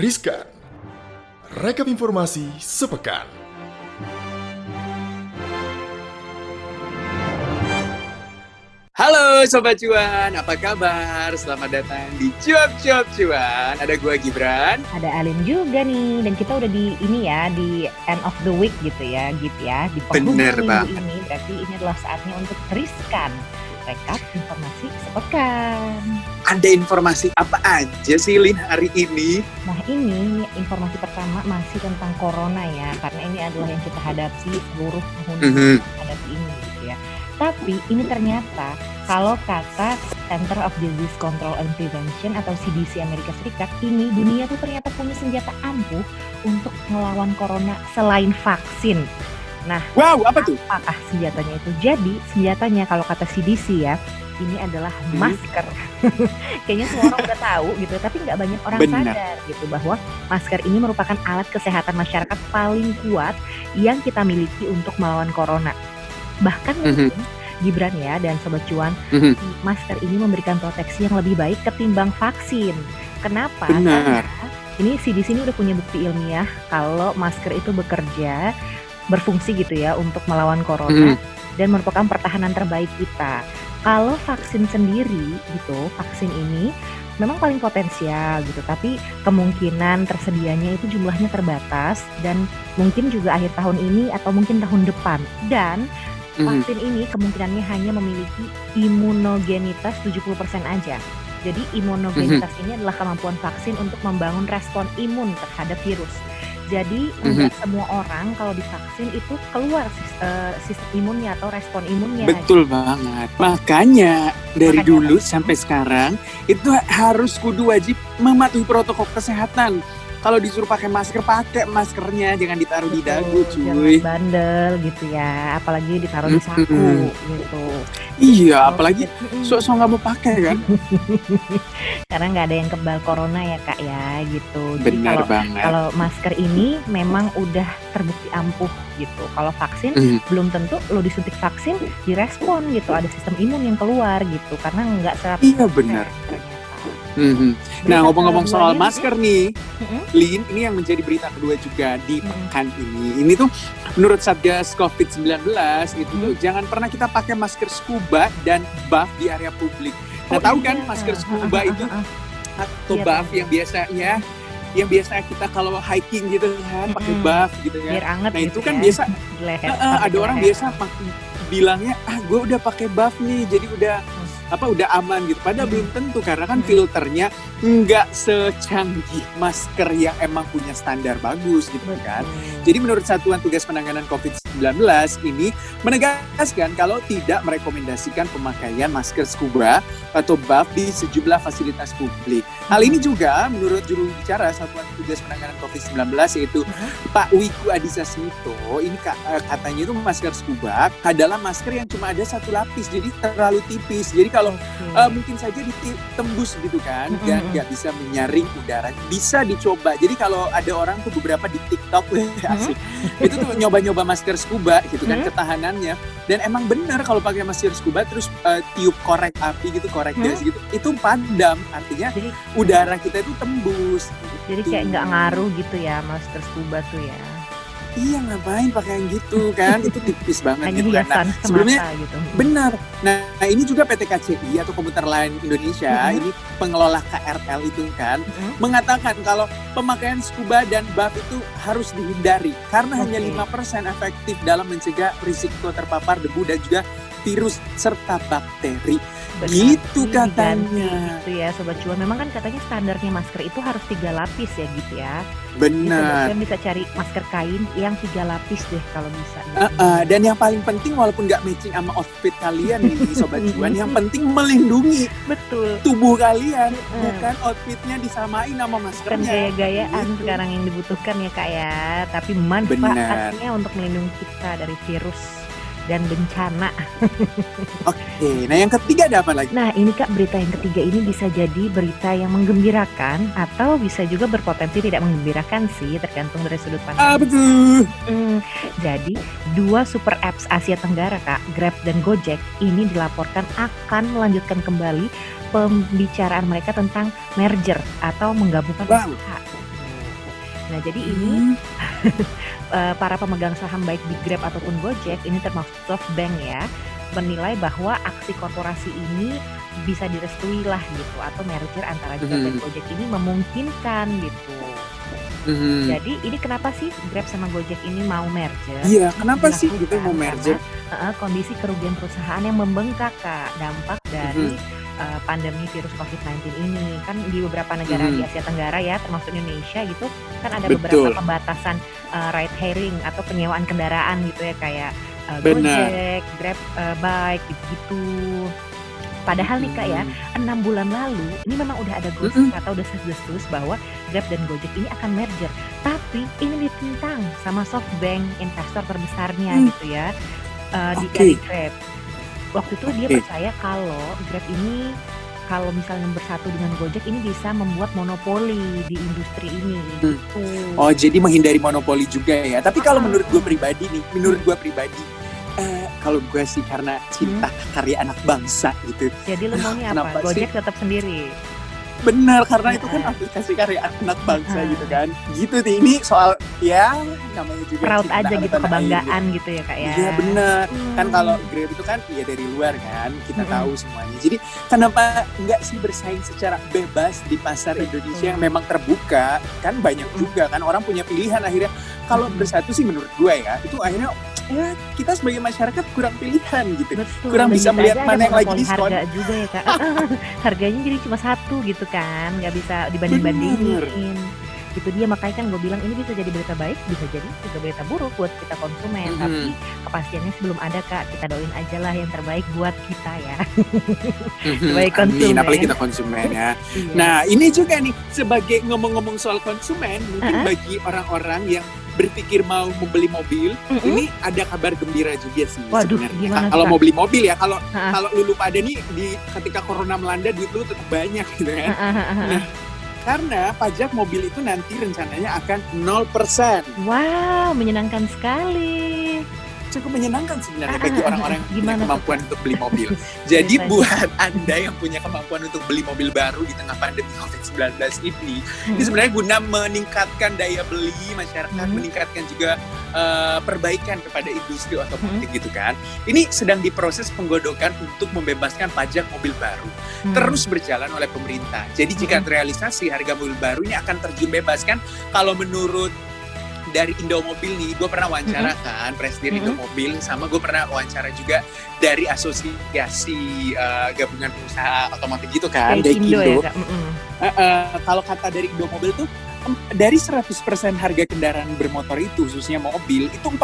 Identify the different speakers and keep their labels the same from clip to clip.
Speaker 1: Riskan. Rekap informasi sepekan.
Speaker 2: Halo Sobat Cuan, apa kabar? Selamat datang di Cuap Cuap Cuan. Ada gua Gibran.
Speaker 3: Ada Alim juga nih, dan kita udah di ini ya di end of the week gitu ya, Gip ya di penghujung
Speaker 2: Bener
Speaker 3: minggu
Speaker 2: banget.
Speaker 3: ini. Berarti ini adalah saatnya untuk riskan rekap informasi sepekan.
Speaker 2: Ada informasi apa aja sih Lin hari ini?
Speaker 3: Nah ini informasi pertama masih tentang corona ya, karena ini adalah yang kita hadapi seluruh tahun
Speaker 2: Mhm.
Speaker 3: hadapi ini gitu ya. Tapi ini ternyata kalau kata Center of Disease Control and Prevention atau CDC Amerika Serikat, ini dunia tuh ternyata punya senjata ampuh untuk melawan corona selain vaksin. Nah,
Speaker 2: Wow, apa tuh?
Speaker 3: apakah senjatanya itu? Jadi senjatanya kalau kata CDC ya, ini adalah
Speaker 2: Hmm.
Speaker 3: masker. Kayaknya semua orang udah tahu gitu, tapi nggak banyak orang
Speaker 2: Benar.
Speaker 3: sadar gitu bahwa masker ini merupakan alat kesehatan masyarakat paling kuat yang kita miliki untuk melawan corona. Bahkan
Speaker 2: Mhm.
Speaker 3: mungkin Gibran ya dan Sobat Cuan,
Speaker 2: Mhm.
Speaker 3: masker ini memberikan proteksi yang lebih baik ketimbang vaksin. Kenapa?
Speaker 2: Benar.
Speaker 3: Karena ini CDC ini udah punya bukti ilmiah kalau masker itu bekerja berfungsi gitu ya untuk melawan corona
Speaker 2: Mhm.
Speaker 3: dan merupakan pertahanan terbaik kita. Kalau vaksin sendiri gitu, vaksin ini memang paling potensial gitu, tapi kemungkinan tersedianya itu jumlahnya terbatas dan mungkin juga akhir tahun ini atau mungkin tahun depan. Dan vaksin ini kemungkinannya hanya memiliki imunogenitas 70% aja. Jadi imunogenitas ini adalah kemampuan vaksin untuk membangun respon imun terhadap virus. Jadi nggak semua orang kalau divaksin itu keluar sis- eh, sistem imunnya atau respon imunnya.
Speaker 2: Betul banget. Makanya dari
Speaker 3: Makanya
Speaker 2: dulu
Speaker 3: apa?
Speaker 2: sampai sekarang itu harus kudu wajib mematuhi protokol kesehatan. Kalau disuruh pakai masker, pakai maskernya, jangan ditaruh di dagu,
Speaker 3: Betul, jangan
Speaker 2: cuy.
Speaker 3: bandel gitu ya, apalagi ditaruh di saku
Speaker 2: Mm-mm.
Speaker 3: gitu.
Speaker 2: Iya, apalagi
Speaker 3: Mm-mm.
Speaker 2: sok-sok nggak mau pakai kan?
Speaker 3: karena nggak ada yang kebal corona ya kak ya gitu. Jadi
Speaker 2: Benar
Speaker 3: kalau
Speaker 2: banget.
Speaker 3: kalau masker ini memang udah terbukti ampuh gitu. Kalau vaksin
Speaker 2: Mhm.
Speaker 3: belum tentu lo disuntik vaksin direspon gitu, ada sistem imun yang keluar gitu karena nggak 100%
Speaker 2: Iya benar. Mhm.
Speaker 3: Berita
Speaker 2: Nah ngomong-ngomong soal masker nih,
Speaker 3: Mhm.
Speaker 2: Lin, ini yang menjadi berita kedua juga di pekan ini. Ini tuh menurut Satgas COVID-19 itu tuh
Speaker 3: Hmm.
Speaker 2: jangan pernah kita pakai masker scuba dan buff di area publik. Nah
Speaker 3: Oh,
Speaker 2: tahu
Speaker 3: iya.
Speaker 2: kan masker scuba
Speaker 3: Ah, ah,
Speaker 2: itu
Speaker 3: ah, ah.
Speaker 2: atau
Speaker 3: Iya,
Speaker 2: buff
Speaker 3: tahu.
Speaker 2: yang biasa ya, yang biasa kita kalau hiking gitu kan pakai buff gitu
Speaker 3: biar
Speaker 2: kan.
Speaker 3: anget
Speaker 2: Nah
Speaker 3: gitu
Speaker 2: itu kan
Speaker 3: ya,
Speaker 2: biasa
Speaker 3: leher,
Speaker 2: eh, eh, ada
Speaker 3: ke
Speaker 2: orang
Speaker 3: leher.
Speaker 2: biasa pak- bilangnya ah gue udah pakai buff nih jadi udah apa udah aman gitu padahal
Speaker 3: Hmm.
Speaker 2: belum tentu karena kan filternya nggak secanggih masker yang emang punya standar bagus gitu kan jadi menurut Satuan Tugas Penanganan COVID-19 ini menegaskan kalau tidak merekomendasikan pemakaian masker scuba atau buff di sejumlah fasilitas publik. Hal ini juga menurut juru bicara Satuan Tugas Penanganan COVID-19 yaitu Pak Wiku Adhisa Smito, ini eh, katanya itu masker scuba adalah masker yang cuma ada satu lapis, jadi terlalu tipis. Jadi kalau
Speaker 3: Oke.
Speaker 2: eh, mungkin saja ditembus gitu kan,
Speaker 3: Mm-mm.
Speaker 2: dan nggak bisa menyaring udara. Bisa dicoba. Jadi kalau ada orang tuh beberapa di TikTok, asik, itu tuh nyoba-nyoba masker scuba gitu kan
Speaker 3: Hmm.
Speaker 2: ketahanannya. Dan emang benar kalau pakai masker scuba terus eh, tiup korek api gitu, korek
Speaker 3: Hmm.
Speaker 2: gas gitu, itu padam. Artinya
Speaker 3: jadi
Speaker 2: udara kita itu tembus.
Speaker 3: jadi kayak nggak ngaruh gitu ya masker scuba tuh ya
Speaker 2: Iya ngapain pakai yang gitu kan? itu tipis banget
Speaker 3: hanya
Speaker 2: gitu kan. Nah, sebelumnya
Speaker 3: gitu
Speaker 2: Benar. Nah, ini juga PT KCI atau Komuter Lain Indonesia,
Speaker 3: Mhm.
Speaker 2: ini pengelola KRL itu kan
Speaker 3: Mhm.
Speaker 2: mengatakan kalau pemakaian scuba dan buff itu harus dihindari karena hanya
Speaker 3: Oke.
Speaker 2: 5% efektif dalam mencegah risiko terpapar debu dan juga virus serta bakteri.
Speaker 3: Berarti
Speaker 2: Gitu
Speaker 3: diganti
Speaker 2: katanya.
Speaker 3: gitu ya sobat cuan memang kan katanya standarnya masker itu harus tiga lapis ya gitu ya Jadi
Speaker 2: Benar.
Speaker 3: cuan bisa cari masker kain yang tiga lapis deh kalau bisa
Speaker 2: Eh, eh, dan yang paling penting walaupun nggak matching sama outfit kalian nih sobat cuan, yang penting melindungi
Speaker 3: betul
Speaker 2: tubuh kalian,
Speaker 3: Mm.
Speaker 2: bukan outfitnya disamain sama maskernya.
Speaker 3: gaya-gayaan
Speaker 2: Gitu.
Speaker 3: sekarang yang dibutuhkan ya kak ya tapi manfaatnya untuk melindungi kita dari virus dan bencana
Speaker 2: Oke, nah yang ketiga ada apa lagi?
Speaker 3: Nah, ini Kak, berita yang ketiga ini bisa jadi berita yang menggembirakan atau bisa juga berpotensi tidak menggembirakan sih, tergantung dari sudut
Speaker 2: Ah
Speaker 3: pandang.
Speaker 2: betul.
Speaker 3: Hmm, jadi, dua super apps Asia Tenggara, Kak, Grab dan Gojek, ini dilaporkan akan melanjutkan kembali pembicaraan mereka tentang merger atau menggabungkan
Speaker 2: Wow.
Speaker 3: usaha. Nah, jadi ini
Speaker 2: Hmm.
Speaker 3: eh, para pemegang saham baik di Grab ataupun Gojek ini termasuk SoftBank ya menilai bahwa aksi korporasi ini bisa direstui lah gitu atau merger antara Grab dan
Speaker 2: Mhm.
Speaker 3: Gojek ini memungkinkan gitu.
Speaker 2: Mhm.
Speaker 3: Jadi ini kenapa sih Grab sama Gojek ini mau merger?
Speaker 2: Iya, kenapa sih
Speaker 3: Dilakukan
Speaker 2: gitu mau merger?
Speaker 3: Karena eh, kondisi kerugian perusahaan yang membengkak kak dampak dari
Speaker 2: Mhm.
Speaker 3: Eh, pandemi virus COVID-19 ini kan di beberapa negara
Speaker 2: Mhm.
Speaker 3: di Asia Tenggara ya termasuk Indonesia gitu kan ada
Speaker 2: Betul.
Speaker 3: beberapa pembatasan eh, ride hailing atau penyewaan kendaraan gitu ya kayak
Speaker 2: Benar.
Speaker 3: Gojek, Grab eh, bike gitu-gitu. Padahal nih kak ya
Speaker 2: Mhm.
Speaker 3: enam bulan lalu ini memang udah ada gosip atau desas-desus bahwa Grab dan Gojek ini akan merger. Tapi ini ditentang sama SoftBank investor terbesarnya
Speaker 2: Hmm.
Speaker 3: gitu ya eh, di
Speaker 2: Oke.
Speaker 3: dari Grab. Waktu itu dia percaya kalau Grab ini kalau misalnya bersatu dengan Gojek ini bisa membuat monopoli di industri ini
Speaker 2: Hmm.
Speaker 3: gitu.
Speaker 2: Oh, jadi menghindari monopoli juga ya. Tapi kalau
Speaker 3: Ah.
Speaker 2: menurut gue pribadi nih, menurut gue pribadi, eh, kalau gue sih karena cinta karya anak bangsa gitu.
Speaker 3: Jadi lu maunya
Speaker 2: Kenapa
Speaker 3: apa?
Speaker 2: sih?
Speaker 3: Gojek tetap sendiri.
Speaker 2: Benar, karena itu kan aplikasi karya anak bangsa gitu kan. Gitu sih, ini soal ya namanya juga
Speaker 3: Proud
Speaker 2: cinta
Speaker 3: aja gitu
Speaker 2: tanah air
Speaker 3: kebanggaan gitu ya kak ya.
Speaker 2: Iya benar. Kan
Speaker 3: Hmm.
Speaker 2: kalau Grab itu kan ya dari luar kan, kita
Speaker 3: Mm-mm.
Speaker 2: tahu semuanya. Jadi kenapa nggak sih bersaing secara bebas di pasar
Speaker 3: Betul.
Speaker 2: Indonesia yang memang terbuka? Kan banyak
Speaker 3: Mm.
Speaker 2: juga kan orang punya pilihan akhirnya. Kalau
Speaker 3: Mm.
Speaker 2: bersatu sih menurut gue ya, itu akhirnya ya kita sebagai masyarakat kurang pilihan gitu.
Speaker 3: Betul.
Speaker 2: kurang bisa melihat mana yang lagi diskon.
Speaker 3: harga juga ya kak. Harganya jadi cuma satu gitu kan, nggak bisa dibanding-bandingin. Gitu dia makanya kan gue bilang ini bisa jadi berita baik, bisa jadi juga berita buruk buat kita konsumen.
Speaker 2: Mhm.
Speaker 3: Tapi kepastiannya sebelum ada kak, kita doain aja lah yang terbaik buat kita ya. Sebagai
Speaker 2: Amin,
Speaker 3: konsumen.
Speaker 2: apalagi kita konsumen ya.
Speaker 3: Iya.
Speaker 2: Nah, ini juga nih sebagai ngomong-ngomong soal konsumen, mungkin
Speaker 3: Uh-uh.
Speaker 2: bagi orang-orang yang berpikir mau membeli mobil,
Speaker 3: Mm-mm.
Speaker 2: ini ada kabar gembira juga sih
Speaker 3: Waduh,
Speaker 2: sebenarnya. Kalau mau beli mobil ya, kalau kalau lu lupa ada nih di ketika corona melanda duit lu tetap banyak gitu kan. Nah, karena pajak mobil itu nanti rencananya akan 0%.
Speaker 3: Wow, menyenangkan sekali.
Speaker 2: Cukup menyenangkan sebenarnya
Speaker 3: Ah,
Speaker 2: bagi orang-orang yang punya kemampuan untuk beli mobil. Jadi buat Anda yang punya kemampuan untuk beli mobil baru di tengah pandemi COVID-19 ini,
Speaker 3: Hmm.
Speaker 2: ini sebenarnya guna meningkatkan daya beli masyarakat,
Speaker 3: Hmm.
Speaker 2: meningkatkan juga eh, perbaikan kepada industri otomotif
Speaker 3: Hmm.
Speaker 2: gitu kan. Ini sedang diproses penggodokan untuk membebaskan pajak mobil baru.
Speaker 3: Hmm.
Speaker 2: Terus berjalan oleh pemerintah. Jadi jika
Speaker 3: Hmm.
Speaker 2: terrealisasi harga mobil baru ini akan terjun bebas kan kalau menurut dari Indomobil nih, gue pernah wawancara kan presiden
Speaker 3: Mm-mm.
Speaker 2: Indomobil, sama gue pernah wawancara juga dari asosiasi eh, gabungan pengusaha otomotif gitu kan,
Speaker 3: Kayak Indo ya kak. Mm-mm.
Speaker 2: Eh, eh, kalau kata dari Indomobil tuh dari 100% harga kendaraan bermotor itu khususnya mobil itu 40%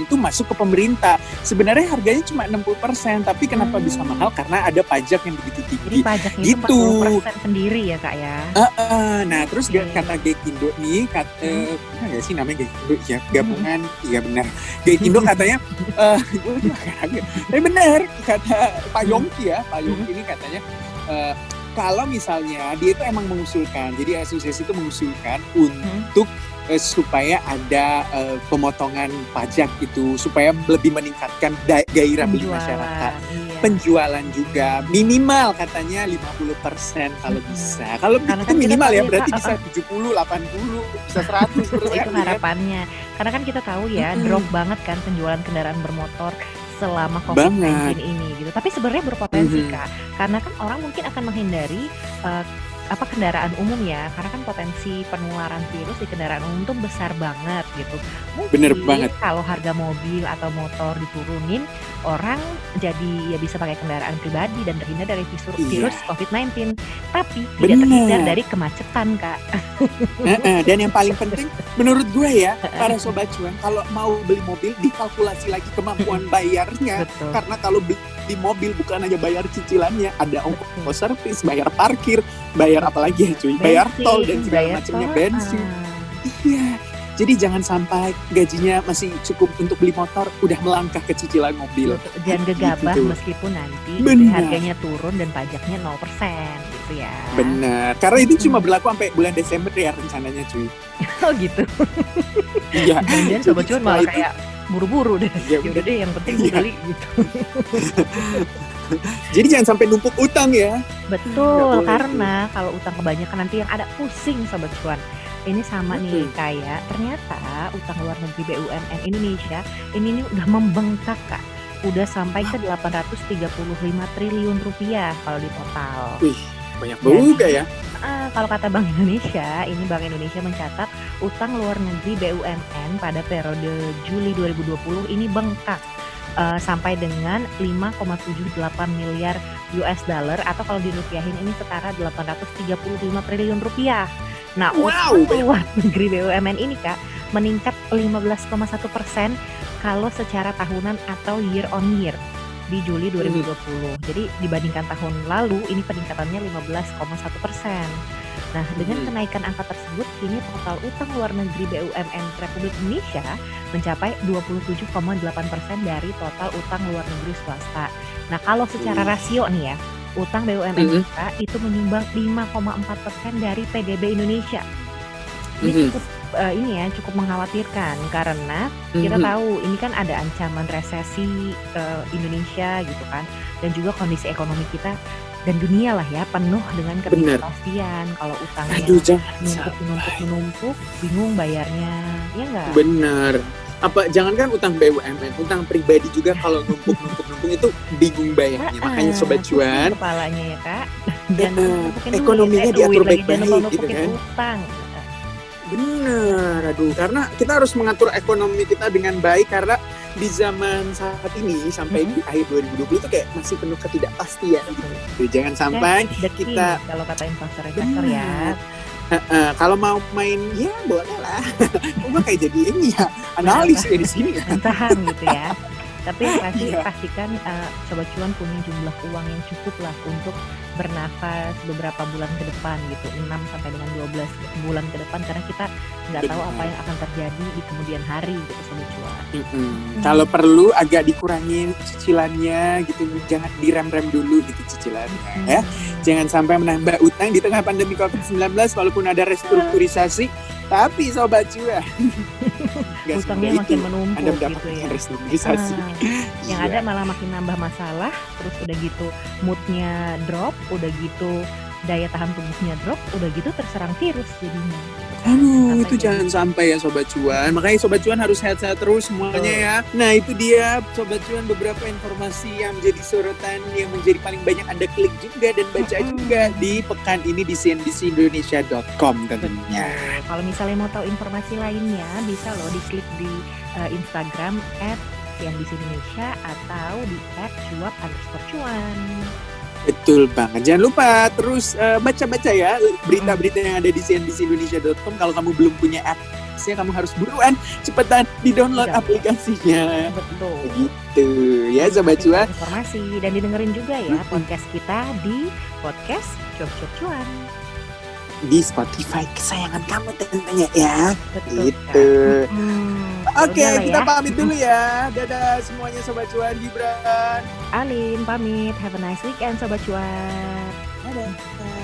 Speaker 2: itu masuk ke pemerintah. Sebenarnya harganya cuma 60%, tapi kenapa
Speaker 3: Hmm.
Speaker 2: bisa mahal karena ada pajak yang begitu
Speaker 3: Jadi
Speaker 2: tinggi.
Speaker 3: pajaknya
Speaker 2: Gitu.
Speaker 3: itu 40% sendiri ya kak ya.
Speaker 2: Eh, eh, nah terus
Speaker 3: Oke.
Speaker 2: ga- kata Gaikindo nih kata
Speaker 3: Hmm.
Speaker 2: benar nggak sih namanya Gaikindo ya gabungan iya benar Gaikindo katanya eh gue kaget. tapi benar kata Pak
Speaker 3: Hmm.
Speaker 2: Yongki ya Pak Yongki ini katanya eh, kalau misalnya dia itu emang mengusulkan jadi asosiasi itu mengusulkan untuk eh, supaya ada eh, pemotongan pajak itu supaya lebih meningkatkan gairah beli masyarakat
Speaker 3: iya.
Speaker 2: penjualan juga minimal katanya 50% kalau
Speaker 3: Mm-mm.
Speaker 2: bisa. Kalau
Speaker 3: Karena
Speaker 2: itu
Speaker 3: kan
Speaker 2: minimal ya
Speaker 3: ya,
Speaker 2: berarti bisa 70, 80, bisa 100 persen.
Speaker 3: itu harapannya. Karena kan kita tahu ya,
Speaker 2: Mm-mm.
Speaker 3: drop banget kan penjualan kendaraan bermotor selama
Speaker 2: Banget.
Speaker 3: COVID-19 ini gitu. Tapi sebenarnya berpotensi
Speaker 2: Mhm.
Speaker 3: Kak. Karena kan orang mungkin akan menghindari eh, apa kendaraan umum ya karena kan potensi penularan virus di kendaraan umum tuh besar banget gitu. Mungkin
Speaker 2: Bener banget.
Speaker 3: kalau harga mobil atau motor diturunin, orang jadi ya bisa pakai kendaraan pribadi dan terhindar dari virus,
Speaker 2: Iya.
Speaker 3: virus COVID-19. Tapi tidak
Speaker 2: Bener.
Speaker 3: terhindar dari kemacetan, Kak.
Speaker 2: Dan yang paling penting menurut gue ya para sobat cuan kalau mau beli mobil dikalkulasi lagi kemampuan bayarnya
Speaker 3: Betul.
Speaker 2: karena kalau beli mobil bukan hanya bayar cicilannya ada ongkos servis, bayar parkir, bayar apa lagi ya cuy, bayar
Speaker 3: Bensin,
Speaker 2: tol dan segala
Speaker 3: bayar
Speaker 2: macamnya bensin.
Speaker 3: ah.
Speaker 2: Iya. Jadi jangan sampai gajinya masih cukup untuk beli motor, udah melangkah ke cicilan mobil.
Speaker 3: Betul. Jangan gegabah
Speaker 2: Gitu.
Speaker 3: meskipun nanti
Speaker 2: Benar.
Speaker 3: harganya turun dan pajaknya 0% gitu ya.
Speaker 2: Benar. Karena itu
Speaker 3: Hmm.
Speaker 2: cuma berlaku sampai bulan Desember ya rencananya cuy.
Speaker 3: Oh gitu.
Speaker 2: Iya. Jadi
Speaker 3: sobat cuan malah kayak buru-buru deh.
Speaker 2: Ya
Speaker 3: Ya udah deh yang penting
Speaker 2: Iya.
Speaker 3: beli gitu.
Speaker 2: Jadi jangan sampai numpuk utang ya.
Speaker 3: Betul, karena kalau utang kebanyakan nanti yang ada pusing sobat cuan. Ini sama nih
Speaker 2: Mm-mm.
Speaker 3: kayak ternyata utang luar negeri BUMN Indonesia ini nih udah membengkak Kak. Udah sampai ke 835 triliun rupiah kalau di total.
Speaker 2: Wih, banyak
Speaker 3: Jadi-
Speaker 2: juga ya.
Speaker 3: Ah, kalau kata Bank Indonesia, ini Bank Indonesia mencatat utang luar negeri BUMN pada periode Juli 2020 ini bengkak eh, sampai dengan 5,78 miliar US dollar atau kalau dirupiahin ini setara 835 triliun rupiah. Nah,
Speaker 2: Wow,
Speaker 3: utang luar negeri BUMN ini Kak meningkat 15,1 persen kalau secara tahunan atau year on year di Juli 2020. Jadi dibandingkan tahun lalu ini peningkatannya 15,1 persen. Nah, dengan
Speaker 2: Hmm.
Speaker 3: kenaikan angka tersebut, kini total utang luar negeri BUMN Republik Indonesia mencapai 27,8 persen dari total utang luar negeri swasta. Nah, kalau secara
Speaker 2: Wih.
Speaker 3: rasio nih ya, utang BUMN
Speaker 2: Mhm.
Speaker 3: kita itu menyumbang 5,4 persen dari PDB Indonesia. Ini cukup eh, ini ya cukup mengkhawatirkan karena kita
Speaker 2: Mhm.
Speaker 3: tahu ini kan ada ancaman resesi eh, Indonesia gitu kan dan juga kondisi ekonomi kita dan dunia lah ya penuh dengan ketidakpastian kalau utangnya numpuk numpuk menumpuk bingung bayarnya ya enggak
Speaker 2: Bener. Apa jangankan utang BUMN, utang pribadi juga kalau numpuk numpuk numpuk itu bingung bayarnya. Makanya sobat cuan,
Speaker 3: kepalanya ya kak
Speaker 2: Ya,
Speaker 3: duit,
Speaker 2: ekonominya
Speaker 3: eh,
Speaker 2: diatur baik-baik gitu kan.
Speaker 3: utang
Speaker 2: bener. Aduh, karena kita harus mengatur ekonomi kita dengan baik karena di zaman saat ini sampai
Speaker 3: Mhm.
Speaker 2: di akhir 2020 itu kayak masih penuh ketidakpastian gitu. Jangan sampai kita-
Speaker 3: kalau kata investor-investor ya
Speaker 2: eh, eh, kalau mau main ya boleh lah. Cuma kayak jadi ini ya analis ya di sini ya.
Speaker 3: saham gitu ya. Tapi yang pasti
Speaker 2: Iya.
Speaker 3: pastikan eh, sobat cuan punya jumlah uang yang cukup lah untuk bernafas beberapa bulan ke depan gitu, 6 sampai dengan 12 bulan ke depan karena kita nggak tahu apa yang akan terjadi di kemudian hari gitu sobat cuan.
Speaker 2: Mm-mm. Kalau perlu agak dikurangin cicilannya gitu, jangan direm-rem dulu gitu cicilannya ya.
Speaker 3: Hmm.
Speaker 2: Jangan sampai menambah utang di tengah pandemi COVID-19 walaupun ada restrukturisasi, tapi sobat cuan nggak
Speaker 3: Utangnya makin
Speaker 2: itu
Speaker 3: menumpuk
Speaker 2: Anda
Speaker 3: gitu ya.
Speaker 2: restrukturisasi.
Speaker 3: Ah, yang
Speaker 2: Iya.
Speaker 3: ada malah makin nambah masalah, terus udah gitu moodnya drop, udah gitu daya tahan tubuhnya drop, udah gitu terserang virus jadinya.
Speaker 2: Aduh, itu jangan sampai ya Sobat Cuan. Makanya Sobat Cuan harus sehat-sehat terus semuanya ya. Nah, itu dia Sobat Cuan beberapa informasi yang menjadi sorotan yang menjadi paling banyak Anda klik juga dan baca juga di pekan ini di cnbcindonesia.com tentunya.
Speaker 3: Kalau misalnya mau tahu informasi lainnya, bisa loh diklik di eh, Instagram at Indonesia atau di at cuap underscore cuan.
Speaker 2: Betul banget. Jangan lupa terus eh, baca-baca ya berita-berita yang ada di cnbcindonesia.com. Kalau kamu belum punya apps-nya, kamu harus buruan cepetan di-download
Speaker 3: Iya.
Speaker 2: aplikasinya.
Speaker 3: Betul.
Speaker 2: Begitu ya Sobat Cuan.
Speaker 3: Informasi dan didengerin juga ya podcast kita di podcast Cuap Cuap Cuan.
Speaker 2: Di Spotify kesayangan kamu tentunya ya.
Speaker 3: Betul.
Speaker 2: Gitu.
Speaker 3: Kak. Hmm,
Speaker 2: Oke,
Speaker 3: udahlah
Speaker 2: kita
Speaker 3: ya.
Speaker 2: pamit dulu ya. Dadah semuanya Sobat Cuan Gibran.
Speaker 3: Alin pamit. Have a nice weekend Sobat Cuan.
Speaker 2: Dadah.